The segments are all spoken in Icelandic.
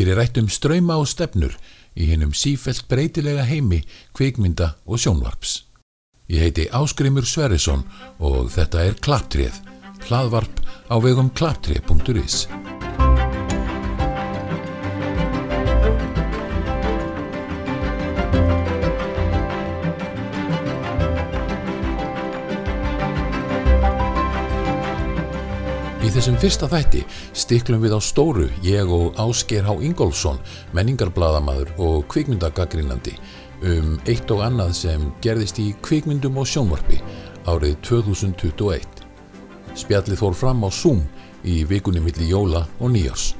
Hér er rætt um ströyma og stefnur í hennum sífelt breytilega heimi, kvikmynda og sjónvarps. Ég heiti Áskrimur Sverrisson og þetta er Klaptrið, hlaðvarp á vegum klaptrið.is. Í þessum fyrsta þætti stiklum við á stóru, ég og Ásker H. Ingólfsson, menningarbladamadur og kvikmyndagagrínandi um eitt og annað sem gerðist í kvikmyndum og sjónvarpi árið 2021. Spjallið fór fram á Zoom í vikunni milli jóla og nýjars.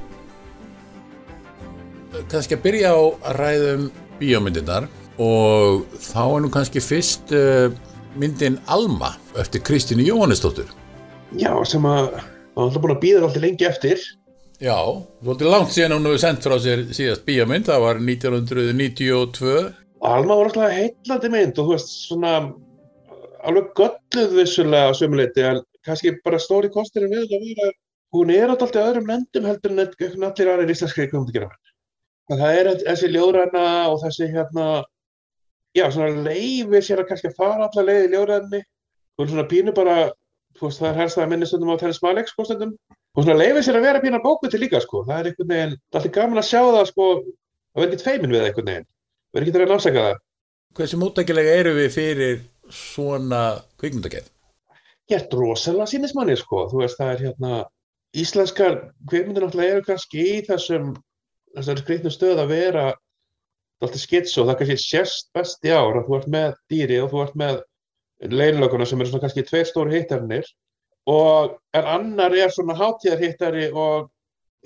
Kannski að byrja á að ræðum bíómyndirnar og þá er nú kannski fyrst uh, myndin Alma eftir Kristínu Jóhannesdóttur. Já, sem að maður alltaf búin að býða alltaf lengi eftir. Já, svolítið langt síðan hún hefur sendt frá sér síðast bíómynd, það var 1992. Alma var alltaf heillandi mynd og þú veist svona alveg gölluð vissulega sömuleiti en kannski bara stóri kostirinn við að hún er alltaf öðrum lendum heldur en allir aðeins íslenskri kvöndugirafan. Það er þessi ljóðræna og þessi hérna, já svona leiði sér að kannski fara allar leiði í ljóðræni. Er svona pínu bara veist, það er helst að minni stundum á Tennis Malik sko stundum, og svona leifir sér að vera pínar bókviti líka sko, það er einhvern veginn það er alltaf gaman að sjá það sko. Að vera ekkert feimin við einhvern veginn, vera ekkert að reyna að ásaka það. Hversu móttækilega eru við fyrir svona kvikmyndageð? Gert rosalega sínismanni sko, þú veist, það er hérna íslenskar kvikmyndir náttúrulega eru kannski í þessum þessari skrifnum stöð að vera alltaf skits og það kannski sérst best í ár að þú ert með dýri og þú ert með leinlökunum sem eru svona kannski tveir stóri hittarnir og en annar er svona hátíðarhittari og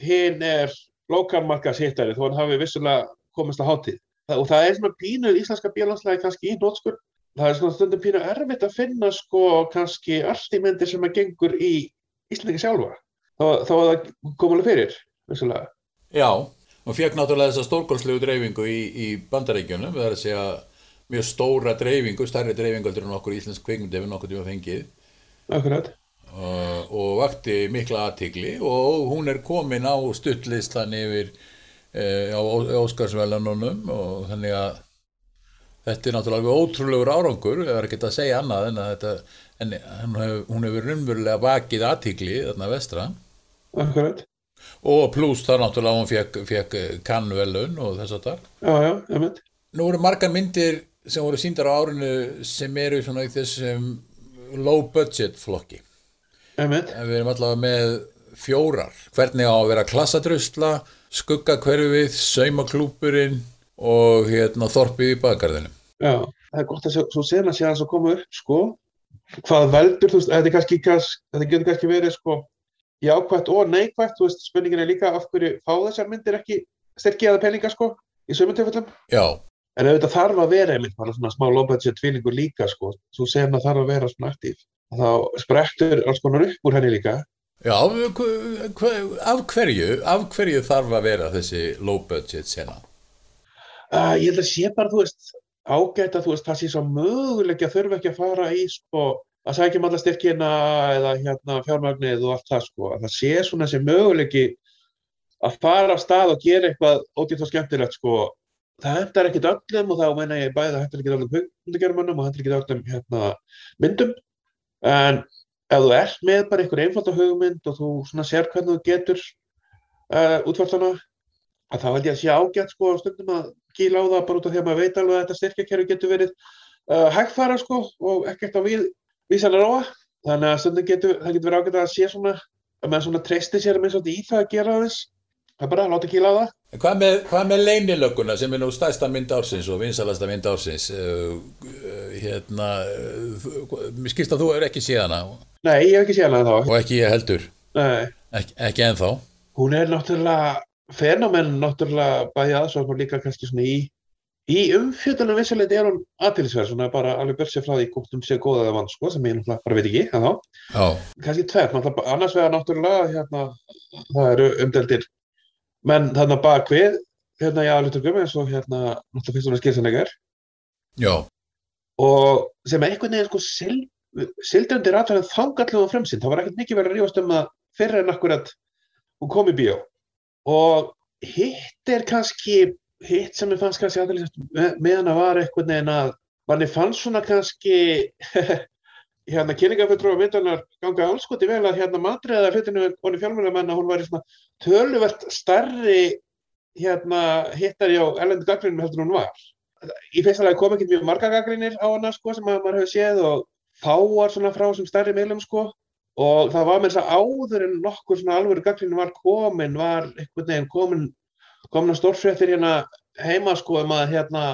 hinn er lokalmarkas hittari þó hann hafi vissulega komist að hátíð. Og það er svona pínu íslenska bílanslægi kannski í nótskur það er svona stundum pínu erfitt að finna sko kannski artímyndir sem að gengur í Íslandingi sjálfa. Þá, að það komulega fyrir vissulega. Já, og fekk náttúrulega þessa stórgólslegu dreifingu í, í bandaríkjunum, það er að segja mjög stóra dreifingu, starri dreifingu heldur en okkur íslensk kveikmyndi ef við nokkur tíma fengið. Akkurat. Uh, og vakti mikla aðtikli og hún er komin á stuttlistan yfir uh, á Óskarsvælanunum og þannig að þetta er náttúrulega ótrúlegur árangur, það er ekki að segja annað en að þetta, en hún hefur umverulega vakið aðtikli þarna vestra. Akkurat. Og pluss það náttúrulega hún fekk, fekk kannvelun og þess að það Nú eru margar myndir sem voru síndar á árinu sem eru í þessum low budget flokki. Einmitt. en við erum allavega með fjórar. Hvernig á að vera klassadrösla skuggakverfið, saumaklúpurinn og hérna þorpið í bakgarðinu Já, það er gott að svo sena sé að það koma upp sko, hvað veldur þú veist, þetta, kannski, þetta getur kannski verið sko jákvæmt og neikvæmt, þú veist, spurningin er líka af hverju fá þessar myndir ekki sterkjaða peninga sko í sömundtöfellum Já En auðvitað þarf að vera einmitt bara svona smá low-budget tvílingur líka sko, svo sem það þarf að vera svona aktív. Þá sprettur alls konar upp úr henni líka. Já, af hverju, af hverju þarf að vera þessi low-budget sena? Uh, ég held að sé bara, þú veist, ágætt að þú veist, það sé svo möguleik að þurfa ekki að fara í sko, að sækja um alla styrkina eða hérna fjármagnið og allt það sko, að það sé svona þessi möguleiki að fara af stað og gera eitthvað ódýrt og skemmtilegt sko það hendar ekkit öllum og þá meina ég bæði það hendar ekkit öllum hundagermannum og hendar ekkit öllum hérna, myndum. En ef þú ert með bara einhver einfalda hugmynd og þú svona sér hvernig þú getur uh, útfært hana að þá held ég að sé ágætt sko stundum að kíla á það bara út af því að maður veit alveg að þetta styrkjakerfi getur verið uh, hægfara sko og ekkert á vísalega róa. Þannig að stundum getur, það getur verið ágætt að sé svona að maður svona treysti sér með svona í það að gera þess það er bara að láta kíla á það Hvað með, hvað með leynilögguna sem er nú stærsta mynd ársins og vinsalasta mynd ársins? Uh, uh, hérna uh, mér skilst að þú er ekki síðana Nei, ég hef ekki síðana þá og ekki ég heldur. Ek, ekki ennþá? Hún er náttúrulega fenomen náttúrulega bæði aðsókn og líka kannski svona í í umfjöldunum vissuleiti er hún aðtilsverð svona bara alveg börsið frá því hvort hún sé góða eða vann sko sem ég náttúrulega bara veit ekki en þá kannski tveir, annars vegar náttúrulega hérna, það eru umdeldir menn þarna bak við hérna í aðluturgum eins og hérna náttúrulega fyrst og næst skilsanlegar og sem einhvern veginn sko sildrandi ræðverðin þangallega fremsinn, það var ekkert mikið verið að rífast um það fyrir en akkurat hún kom í bíó. Og hitt er kannski, hitt sem ég fannst kannski aðeins með, með hana var eitthvað neginn að manni fannst svona kannski hérna kynningafulltrúa myndanar ganga allskoti vel að hérna matriða hlutinu onni fjármjölamenn að hún var í svona töluvert starri hérna hittari á ellendu gaggrinum heldur hún var. Í fyrsta lagi kom ekki mjög marga gaggrinir á hana sko sem maður hefur séð og fáar svona frá sem starri meilum sko og það var með þess að áður en nokkur svona alvöru gaggrinni var komin var einhvern veginn komin að stórfréttir hérna heima sko um að hérna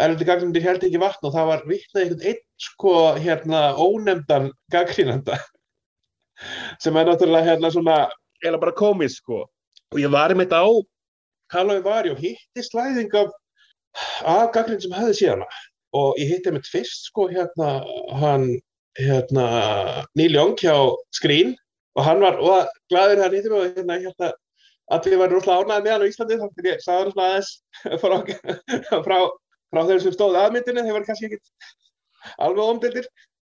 erlendi gaggrindir held ekki vatn og það var vittnað einhvern einn sko hérna ónefndan gaggrínanda sem er náttúrulega hérna svona eða bara komið sko. Og ég var einmitt á Karlói Vari og hitti slæðing af, af gaggrín sem hefði síðana og ég hitti einmitt fyrst sko hérna hann hérna Neil Young hjá Skrín og hann var og glæður hann hitti mig og hérna hérna allir var rúslega ánæðið með hann á Íslandi þannig að ég sagði hann svona aðeins frá, frá þeir sem stóði aðmyndinu, þeir var kannski ekki alveg omdildir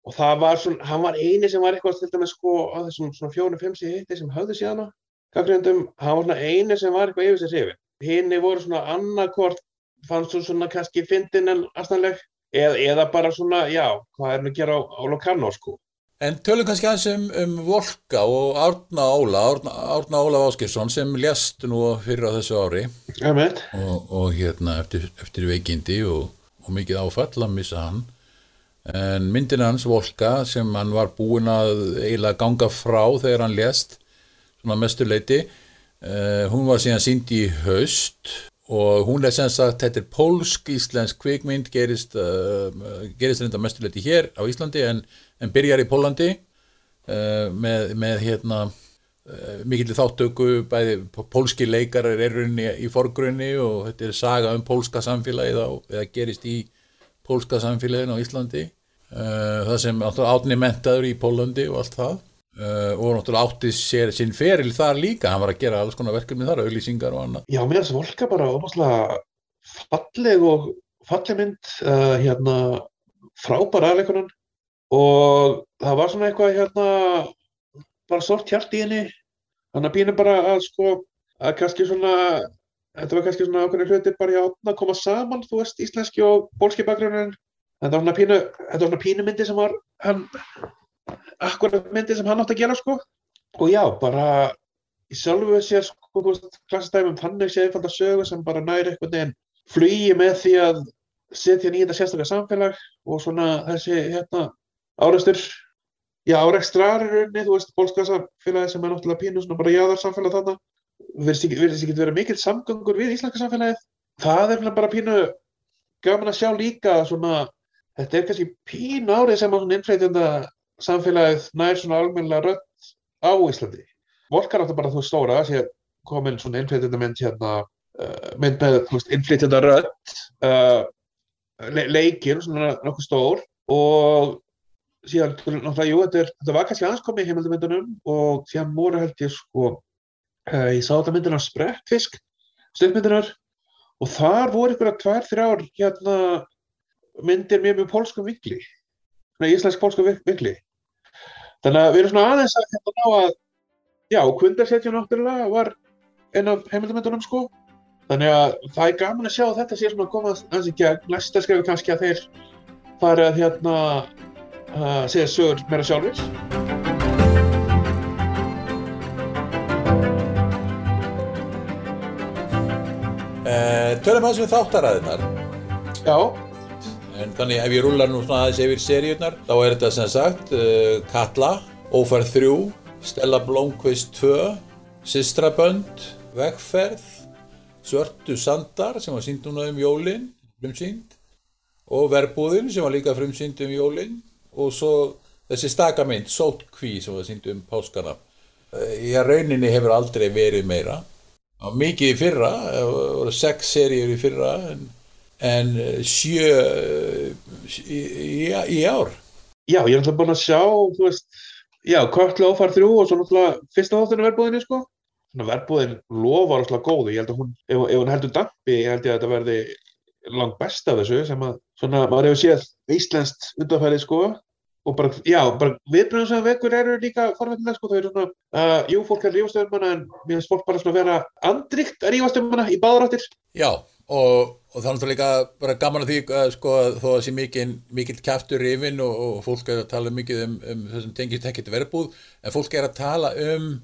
og það var svona, hann var eini sem var eitthvað til dæmis sko á þessum svona fjónu-fimm sem hitti sem höfðu síðana, kakriðandum hann var svona eini sem var eitthvað yfir sér hrifin hinni voru svona annarkort fannst þú svona kannski fyndin en aðstæðanleg eð, eða bara svona, já hvað er hann að gera á, á Locarno sko En tölum kannski aðeins um, um Volka og Árna Óla, Árna, Árna Óla Áskirsson sem lést nú fyrir á þessu ári. Og, og hérna eftir, eftir veikindi og, og mikið áfall að missa hann. En myndin hans Volka sem hann var búin að eiginlega ganga frá þegar hann lést, svona mestuleiti, uh, hún var síðan sínd í haust og hún er sem sagt, þetta er pólsk-íslensk kvikmynd, gerist, uh, gerist reynda mestuleiti hér á Íslandi en en byrjar í Pólandi uh, með, með hérna uh, mikill þáttöku bæði pólski leikarar er í, í forgrunni og þetta er saga um pólska samfélagið á, eða gerist í pólska samfélagin á Íslandi uh, það sem átni mentaður í Pólandi og allt það og náttúrulega átti sér sinn feril þar líka, hann var að gera alls konar verkefni þar, auðlýsingar og annað. Já, mér að volka bara óbúslega falleg og falleg mynd hérna frábæra aðleikunan og það var svona eitthvað hérna bara sort hjart í henni. Þannig að býna bara að sko að kannski svona þetta var kannski svona ákveðin hluti bara hjá að koma saman þú veist íslenski og bólski bakgrunnin þetta var svona pínu þetta var svona pínu myndi sem var hann akkurat myndi sem hann átt að gera sko. Og já bara í sjálfu sér sko klassistæfum þannig sé einfalda sögu sem bara næri eitthvað neginn flugi með því að setja nýjita sérstaklega samfélag og svona þessi hérna áreistur já, áreikstrar í rauninni, þú veist, bólskasafélagi sem er náttúrulega pínu svona bara jáðarsamfélag þarna. Verðist ekki verið mikill samgöngur við Íslandska samfélagið. Það er bara pínu gaman að sjá líka svona þetta er kannski pínu árið sem að innfleytjanda samfélagið nær svona almennilega rött á Íslandi Volkar átti bara þú stóra að komin svona innfleytjanda mynd hérna uh, mynd með, innfleytjanda rött uh, le leikir svona nokkuð stór og síðan, náttúrulega, jú, þetta, er, þetta var kannski aðeins komið í heimildamindunum og síðan voru held ég sko, uh, ég sá þetta myndunar Sprettfisk, stundmyndunar og þar voru ykkur að tvær, þrjár hérna myndir mjög mjög pólskum vikli, svona íslensk pólskum vikli. Þannig að við erum svona aðeins að hérna ná að, já, Kundarsetja náttúrulega var einn af heimildamindunum sko, þannig að það er gaman að sjá að þetta sé svona að koma aðeins í gegn, næsta skrifu kannski að þeir fara að hérna að segja sögur meira sjálfur. Uh, tölum aðeins við þáttaræðinar. Já. En þannig ef ég rúlar nú svona aðeins yfir seríunar, þá er þetta sem sagt uh, Katla, Ófærð 3, Stella Blomqvist 2, Sistrabönd, Vegferð, Svörtu Sandar sem var sínd núna um jólinn, frumsýnd, og Verbúðin sem var líka frumsýnd um jólinn og svo þessi stakamind, Sótkví sem var sínd um páskana. Í að rauninni hefur aldrei verið meira. Mikið í fyrra það voru sex seríur í fyrra en, en sjö í, í, í ár. Já, ég er náttúrulega búin að sjá þú veist, já, Körtlu áfar þrjú og svo náttúrulega fyrsta þáttunum verbúðinni sko. Verbúðin lofar náttúrulega góðu. Ég held að hún, ef, ef hún heldur dampi ég held ég að þetta verði langt best af þessu sem að svona, maður hefur séð íslenskt undanfæri sko. Og bara, já, bara viðbröðum sem vekur eru líka forveitinlega, sko, þau eru svona, uh, jú, fólk er að rífast um hana en mér finnst fólk bara svona vera andrikt að rífast um hana í báðráttir. Já, og, og það er náttúrulega líka bara gaman að því, uh, sko, þó að sé mikil, mikil kæftur rifin og, og fólk er að tala mikið um, um þessum tengist ekkert verbúð, en fólk er að tala um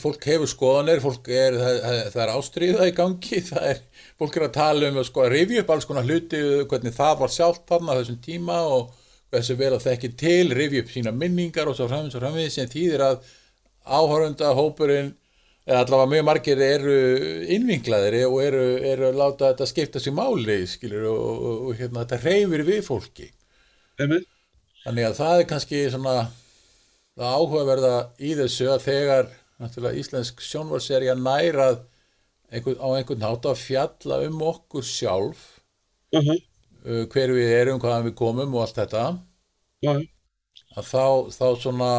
fólk hefur skoðanir, fólk er, það, það er ástriða í gangi, það er, fólk er að tala um að sko að rifja upp alls konar hluti, hvernig það var sjálft þarna þessum tíma og hversu vel að þekki til, rifja upp sína minningar og svo framins og framins sem þýðir að áhörunda hópurinn, eða allavega mjög margir eru innvinglaðir og eru, eru að láta þetta skipta sér máli, skilur, og, og, og hérna, þetta reyfir við fólki. Amen. Þannig að það er kannski svona það áhugaverða í þessu að þegar íslensk sjónvarserja nærað einhvern, á einhvern nátt að fjalla um okkur sjálf Uh -huh. uh, hver við erum, hvaðan við komum og allt þetta uh -huh. að þá, þá svona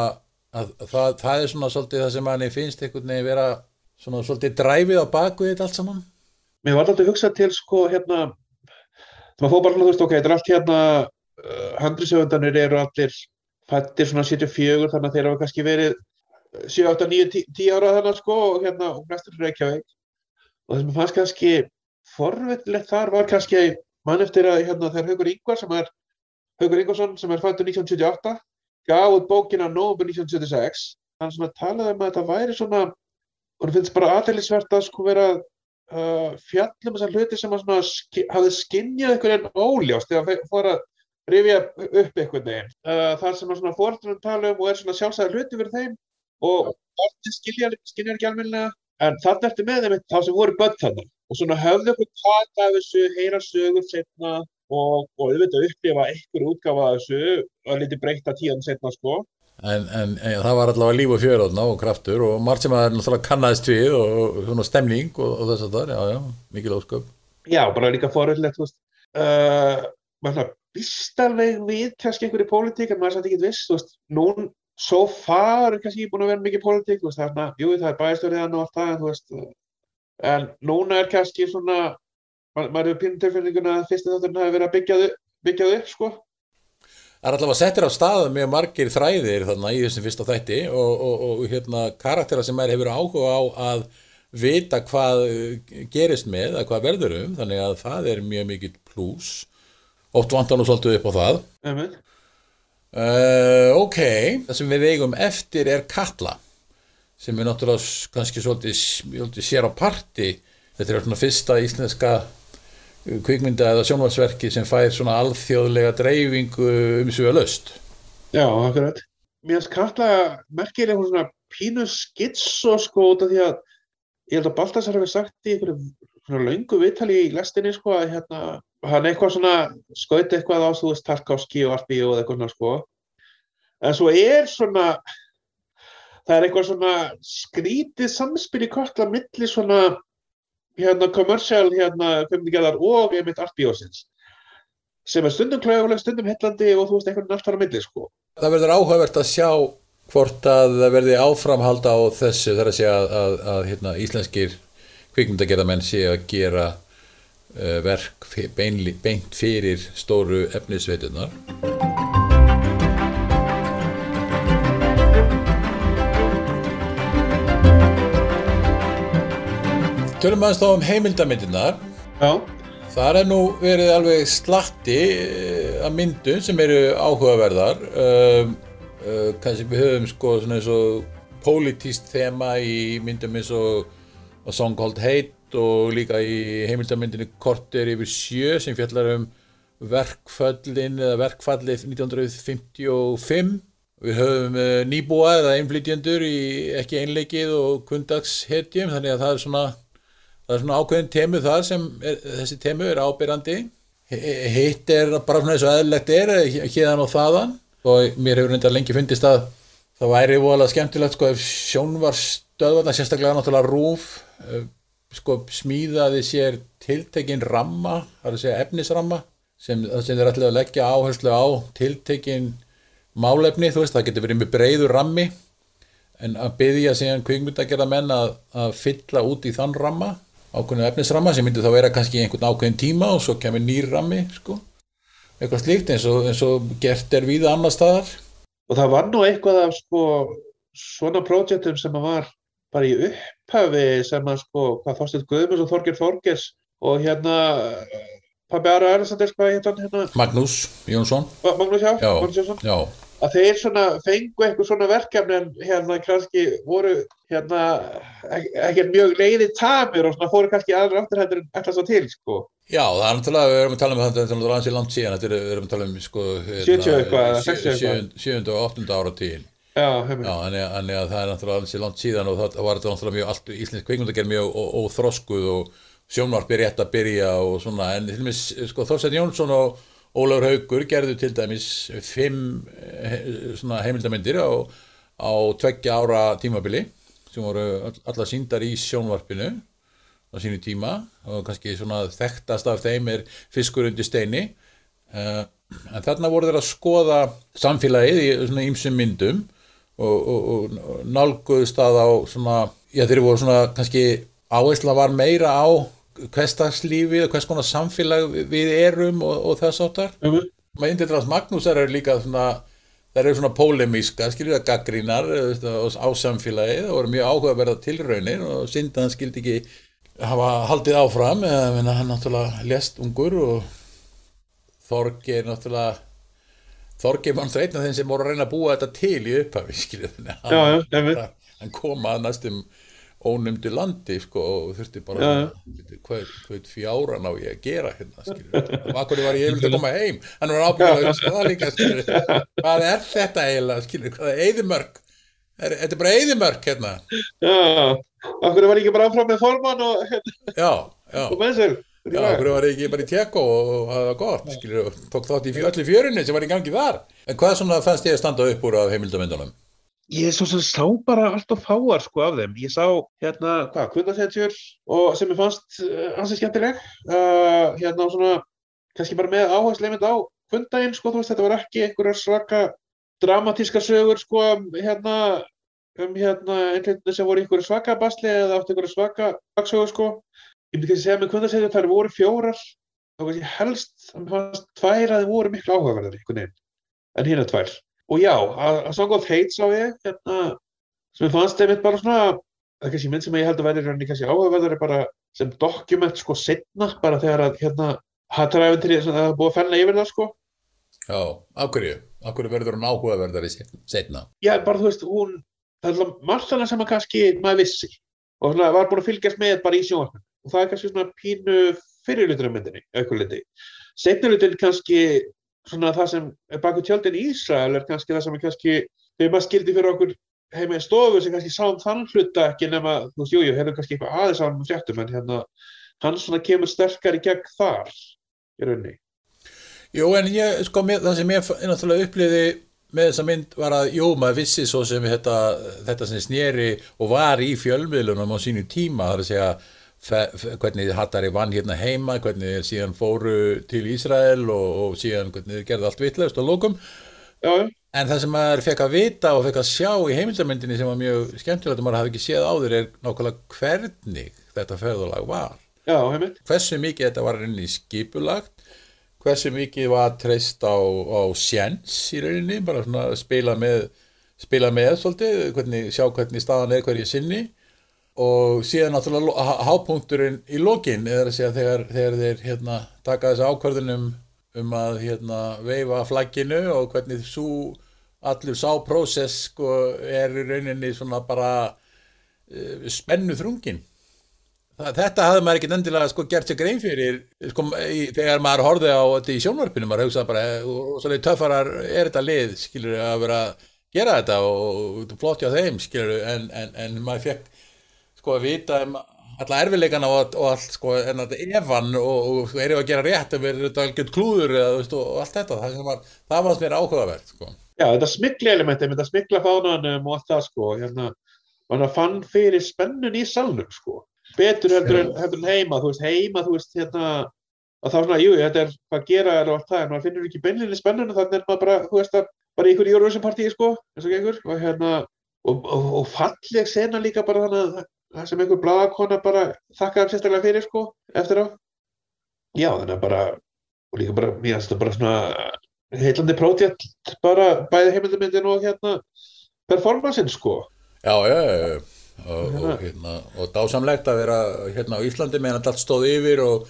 að, að það, það er svona svolítið það sem manni finnst einhvern veginn vera svona svolítið dræfið á baku þetta allt saman. Mér var alltaf hugsað til sko hérna það fór bara svona þú veist ok, þetta er allt hérna uh, handrisöfundanir eru allir fættir svona 74 þannig að þeir hafa kannski verið 7, 8, 9, 10, 10 ára þannig sko og hérna og næstur Reykjavík. Og það sem fannst kannski forvillegt þar var kannski mann eftir að hérna þegar Haugur Ingvar sem er Haugur Ingvarsson sem er fættur 1978 út bókina Nóvember 1976 hann svona talaði um að þetta væri svona og það finnst bara aðeinsvert að sko vera uh, fjallum þessar hluti sem svona ski, hafði skinnjað einhvern veginn óljást þegar það fór að rifja upp einhvern veginn. Uh, þar sem að svona fórtunum tala um og er svona sjálfsæðar hluti fyrir þeim og orðin skilja, skilja ekki almennilega en þannig ertu með þeim þá sem voru börn þannig og svona höfðu okkur taka af þessu, heyra sögur setna og, og auðvitað upplifa einhver útgafa af þessu og liti breyta tíðan setna sko. En, en, en það var allavega líf og fjörðna og kraftur og margt sem að það er náttúrulega kannast við og svona stemning og, og þess að það, já já, mikil ósköp. Já, bara líka foröldlegt uh, maður býst alveg við kannski einhverju pólitík en maður er samt ekki viss, þú veist, nún so far er kannski búin að vera mikið pólitík, þú veist, það er svona, jú það er bæðstjóriðan og allt það, en þú veist. En núna er kannski svona maður hefur pínu tilfinninguna að fyrstu þátturinn hafi verið að byggjað upp, byggjað upp sko. Það er allavega settir á staða með margir þræðir þarna í þessum fyrsta þætti og, og, og hérna karaktera sem maður hefur áhuga á að vita hvað gerist með, að hvað verður um, þannig að það er mjög mikill plús oft vantar nú svolítið upp á það Amen. uh, ok, það sem við eigum eftir er Katla sem er náttúrulega kannski svolítið, svolítið sér á parti þetta er svona fyrsta íslenska kvikmynda eða sjónvarsverki sem fær svona alþjóðlega dreifingu um svo að löst Já, akkurat. Mér finnst Katla merkir eitthvað svona pínu skitso sko út af því að ég held að Baltasar hefur sagt í einhverju laungu viðtali í lestinni sko að hérna hann eitthvað svona skauti eitthvað á þú veist Tarkovski og allt bíó eða eitthvað svona sko. En svo er svona það er eitthvað svona skrítið samspil í Katla milli svona hérna commercial hérna kveimningjæðar og einmitt art bíósins sem er stundum klæguleg, stundum hillandi og þú veist eitthvað náttúrulega á milli sko Það verður áhugavert að sjá hvort að það verði áframhalda á þessu þar að segja að, að, að hérna, íslenskir kvikmyndagerðamenn sé að gera uh, verk beinli, beint fyrir stóru efnisveitunar. Tölum aðeins þá um heimildamindirnar. Já. Það er nú verið alveg slatti að myndum sem eru áhugaverðar. Um, uh, kannski við höfum sko svona eins og pólitíst þema í myndum eins og A Song Called Hate og líka í heimildamyndinu Korter yfir sjö sem fjallar um verkfallin eða verkfallið 1955. Við höfum uh, nýbúa eða einflytjendur í ekki einleikið og kundagshetjum þannig að það er svona það er svona ákveðin temu þar sem er, þessi temu er ábyrrandi hitt er bara svona eins og eðlilegt er hérðan og þaðan. Og mér hefur reyndar lengi fundist að það væri voðalega skemmtilegt sko ef sjónvarstöðvarna sérstaklega náttúrulega rúf sko smíðaði sér tiltekin ramma, það er að segja efnisramma sem, þeir ætlaði að leggja áherslu á tiltekin málefni, þú veist það getur verið með breyður rammi en að byggja síðan kvikmyndagerða menn að, að fylla út í þann ramma ákveðinu efnisramma sem myndi þá vera kannski einhvern ákveðin tíma og svo kemur nýr rammi sko. eitthvað slíkt eins og, eins og gert er víða annar staðar og það var nú eitthvað af sko svona projektum sem var bara í upphafi sem að sko hvað Þorstein Guðmunds og Þorgir Þorgers og hérna Pabbi Ara hann hérna? Magnús Jónsson Magnús, já, Já. Magnús Jónsson Já, að þeir svona fengu eitthvað svona verkefni en hérna kannski voru hérna ek- ekkert mjög leiði tamir og svona fóru kannski aðra áttur heldur en ætla svo til sko. Já, það er náttúrulega, við erum að tala um þetta, þetta er náttúrulega ansið langt síðan, þetta er, við erum að tala um sko, 70 eitthvað, eða 60 eitthvað. 7. og 8. ára tíðin. Já, hefur. Já, að það er náttúrulega ansið langt síðan og það var þetta náttúrulega mjög allt, íslensk kveikmyndagerð mjög óþroskuð og sjónvarp er rétt að byrja og svona, en til dæmis, sko, Þorstein Jónsson og Ólafur Haugur gerðu til dæmis fimm eh, heimildamindir á, á tveggja ára tímabili sem voru all- allar síndar í sjónvarpinu á sínu tíma og kannski svona þekktast af þeim er fiskur undir steini. Uh, en þarna voru þeir að skoða samfélagið í svona ýmsum myndum og, og, og, nálguðust það á svona, já þeir voru svona kannski áhersla var meira á hversdagslífi og hvers konar samfélag við- erum og, og þess áttar Hefur. Myndir hans Magnúsar eru líka svona það eru svona pólemíska, skilur það gaggrínar á samfélagið það voru mjög áhugaverða tilraunir og Sindan skildi ekki hafa haldið áfram eða minna, hann náttúrulega lest ungur og Þorgeir náttúrulega Þorgeir var náttúrulega einn af þeim sem voru að reyna að búa þetta til í upphafi skilur þannig að hann, hann kom að næstum ónumdu landi sko og þurfti bara svona, hvað, hvað fjáran á ég að gera hérna og akkur var ég yfirlega að koma heim? Hann var ábyggilega að það líka skilur hvað er þetta eiginlega hvað er eyðimörk? Er, þetta er bara eyðimörk hérna. Já, okkur var ekki bara áfram með formann og, já, já. Og. Já, okkur var ég ekki bara í tjekko og það var gott, skilur, og tók þátt í öllu fjörunni sem var í gangi þar. En hvað svona fannst ég að standa upp úr af heimildamindunum? Ég svo sem sá bara alltaf fáar sko af þeim. Ég sá hérna, hvað, kundasetjur og sem ég fannst uh, ansið skemmtileg. Uh, hérna svona, kannski bara með áherslu einmitt á kundaginn, sko, þú veist, þetta var ekki einhverjar svaka dramatískar sögur, sko, um, hérna, um hérna, einhvern sem voru einhverju svaka basli eða átt einhverju svaka baksögur, sko. Ég myndi kannski segja með kundasetjur, þær voru fjórar, þá kannski helst, að mér fannst tvær að þeim voru miklu áhugaverðar, einhvern veginn, en hérna tvær. Og já, að, að Song of Hate sá ég, hérna, sem ég fannst einmitt bara svona, það er kannski mynd sem ég held að verði rauninni kannski áhugaverðari bara sem dokument sko setna, bara þegar að hérna hataræfintri, það er búið að fenna yfir það sko. Já, af hverju? Af hverju verður hann áhugaverðari setna? Já, bara þú veist, hún, það er margt hana sem að kannski maður vissi og svona var búin að fylgjast með bara í sjónvarpinu og það er kannski svona pínu fyrirlutur af myndinni, auðvitað liti. Setnilutin kannski svona það sem baku tjöldin í Ísrael er kannski það sem er kannski, þegar maður skildi fyrir okkur heima í stofu sem kannski sáum þann hluta ekki nema, þú veist, jújú, hefur kannski eitthvað aðeins á hann með fréttum en hérna, hann svona kemur sterkar í gegn þar í rauninni. Jú, en ég, sko, mér, það sem ég náttúrulega uppliði með þessa mynd var að, jú, maður vissi svo sem þetta, þetta sem sneri og var í fjölmiðlunum á sínu tíma, það er að segja hvernig Hattari vann hérna heima, hvernig þeir síðan fóru til Ísrael og, og síðan hvernig þeir gerði allt vitlaust og lókum. Já, En það sem maður fekk að vita og fekk að sjá í heimildamyndinni sem var mjög skemmtilegt og maður hafði ekki séð áður er nákvæmlega hvernig þetta ferðalag var. já, heimitt. Hversu mikið þetta var rauninni skipulagt, hversu mikið var treyst á, á sjens í rauninni, bara svona spila með, spila með svolítið, hvernig, sjá hvernig staðan er hverju sinni og síðan náttúrulega hápunkturinn í lokin eða þegar, þegar þeir hérna, taka þessi ákvörðunum um að hérna, veifa flagginu og hvernig svo allur sá prósess sko, er í rauninni svona bara uh, spennu þrungin Þa, þetta hafði maður ekkert endilega sko, gert sér grein fyrir sko, í, þegar maður horfði á þetta í sjónvarpinu maður hugsaði bara, og svolítið töffarar er þetta lið, skilur að vera að gera þetta og, og flott hjá þeim skilur, en, en, en maður fekk sko að vita um alla erfileikana og, og allt sko en þetta evan og, og sko, erum við að gera rétt ef er þetta algjört klúður eða, veist, og, allt þetta, það, sem var, það var mér áhugavert sko. Já, þetta smikla elementi, þetta smikla fánanum og allt það sko, hérna, mann fann fyrir spennun í salnum sko, betur heldur en, heldur en heima, þú veist, heima, þú veist, hérna, að þá svona, jú, þetta er hvað gera er og allt það, en maður finnur ekki beinlinni spennun þannig er maður bara, þú veist, að bara í ykkur Eurovision partíi sko, eins og gengur, og hérna, og, og, og falleg sena líka bara þannig að það- sem einhver blaðakona bara þakkaði sérstaklega fyrir sko, eftir á. Já, þannig að bara, og líka bara, mér þetta bara svona heillandi prótjætt bara bæði heimildamindin og hérna performancein sko Já, já, já, já. Og, og, hérna, og dásamlegt að vera hérna á Íslandi meðan allt stóð yfir og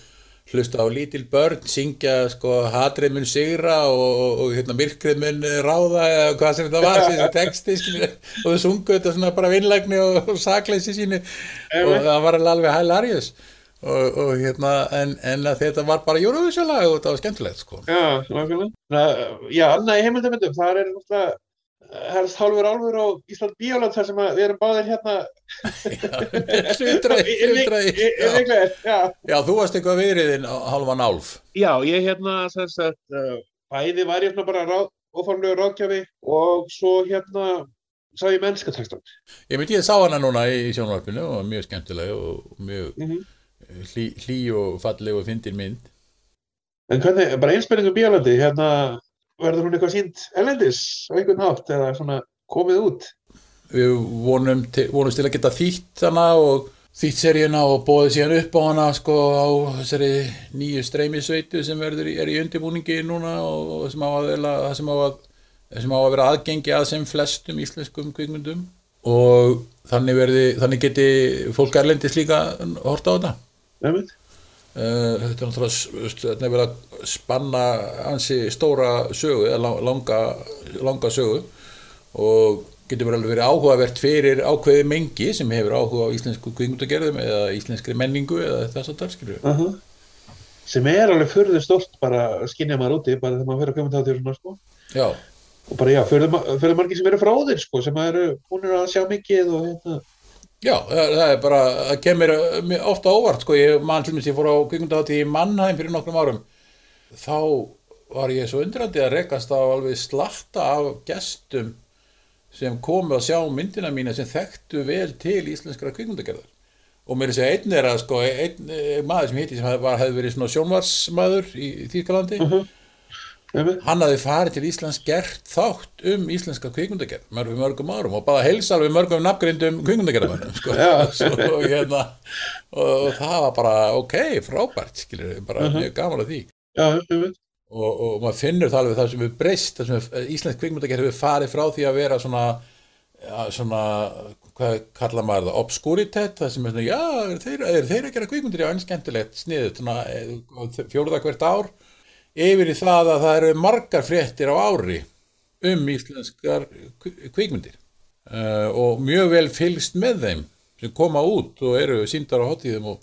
hlusta á lítil börn, syngja sko hatrið mun sigra og, og, og hérna myrkrið mun ráða eða hvað sem þetta var, þessi texti skilur, og þau sungu þetta svona bara vinnlægni og, og sakleysi sínu. Og það var alveg hilarious. Og hérna en, en þetta var bara Eurovision-lag og þetta var skemmtilegt sko. Já, nákvæmlega. Já, annað í heimildamindum, það er náttúrulega helst hálfur álfur á Ísland Bíóland þar sem við erum báðir hérna Hlutræði já. þú varst eitthvað veriðinn hálfan álf Já, ég hérna sagt, uh, bæði var ég hérna bara ofanlega ráðgjafi og svo hérna sá ég mennskatekstan Ég myndi ég sá hana núna í sjónvarpinu og mjög skemmtileg og mjög mm -hmm. hlý, hlý og falleg og fyndin mynd En hvernig, bara einspenningum Bíólandi hérna verður hún eitthvað sínt elendis á einhvern hátt eða svona komið út? Við vonum til, vonum til að geta þýtt hana og þýtt seríuna og bóðið síðan upp á hana sko á þessari nýju streymisveitu sem verður, er í undirbúningi núna og sem á að, sem á að, sem á að vera aðgengi að sem flestum íslenskum kvikmyndum og þannig, verði, þannig geti fólk erlendis líka horta á þetta. Nefnit? Uh, þetta er náttúrulega verið að spanna ansi stóra sögu eða langa, langa sögu og getur verið alveg verið áhugavert fyrir ákveði mengi sem hefur áhuga á íslensku kvingundagerðum eða íslenskri menningu eða þess að talskilju uh -huh. sem er alveg förður stort bara skinnja maður úti bara þegar maður fyrir að koma til þetta sko. og bara já, förður margir sem eru frá þeir sko, sem eru búinir að sjá mikið og hérna Já, það er bara, það kemur ofta óvart sko, ég mann til og með ég fór á kvikundátti í Mannheim fyrir nokkrum árum. Þá var ég svo undrandi að rekast á alveg slatta af gestum sem komu að sjá myndina mína sem þekktu vel til íslenskara kvikundagerðar og mér er að segja einn er að sko, einn maður sem hitti sem hefði verið svona sjónvarsmaður í Þýrkalandi uh -huh hann hafði farið til Íslands gert þátt um íslenska kvikundagerð mörgum mörgum árum og bara heilsal við mörgum nafngrindum kvikundagerðamönnum sko. og, hérna, og það var bara ok, frábært skilur, bara uh -huh. mjög gaman af því. Já, og, og maður finnur það alveg það sem við breyst, það sem við, íslensk kvikundagerð hefur farið frá því að vera svona ja, svona, hvað kalla maður það obskuritet, það sem er svona já, er þeir, er þeir að gera kvikundir, já, en skemmtilegt sniðut, eh, fjóruða hvert ár yfir í það að það eru margar fréttir á ári um íslenskar kvikmyndir uh, og mjög vel fylgst með þeim sem koma út og eru síndar á hotíðum og,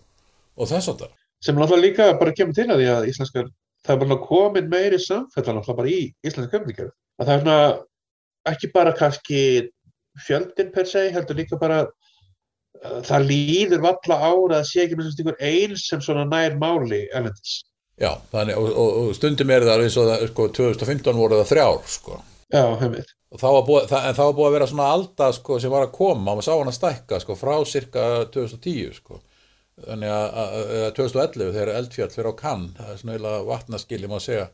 og þess að það. Sem náttúrulega líka bara kemur til að því að íslenskar, það er bara komin meiri samfellan náttúrulega bara í íslenska kvikmyndir. Að það er svona ekki bara kannski fjöldin per se, heldur líka bara uh, það líður valla ára að sé ekki með svona eins sem svona nær máli elendis. Já, þannig, og, og, og stundum er það eins og það, sko, 2015 voru það þrjár, sko. Já, það, en það var búið að vera svona alda, sko, sem var að koma, maður sá hann að stækka, sko, frá cirka 2010, sko. Þannig að, að 2011 þegar eldfjall fyrir á kann, það er svona eiginlega vatnaskili, maður segja,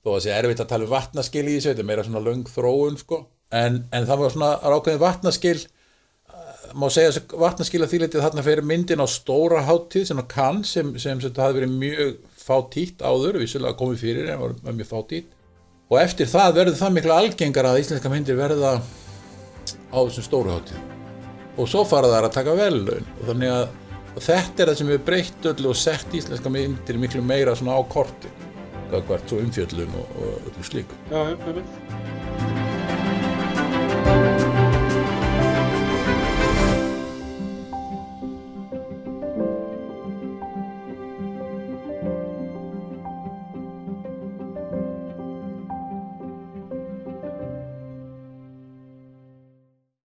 þó að það sé erfitt að tala um vatnaskili í þessu, þetta er meira svona löng þróun, sko. En, en það var svona rákvæðin vatnaskil, má segja að vatnaskil að þýletið þarna fyrir myndin á stóra háttíð sem á kann, sem, sem, sem þetta hafi verið mjög fátítt áður, vissulega komið fyrir en var mjög fátítt. Og eftir það verður það miklu algengar að íslenska myndir verða á þessum stóruháttíð og svo fara það að taka vellaun og þannig að og þetta er það sem við breytt öllu og sett íslenska myndir miklu meira svona á korti hvert svo umfjöllun og, og öllu slíku. Já, ég veit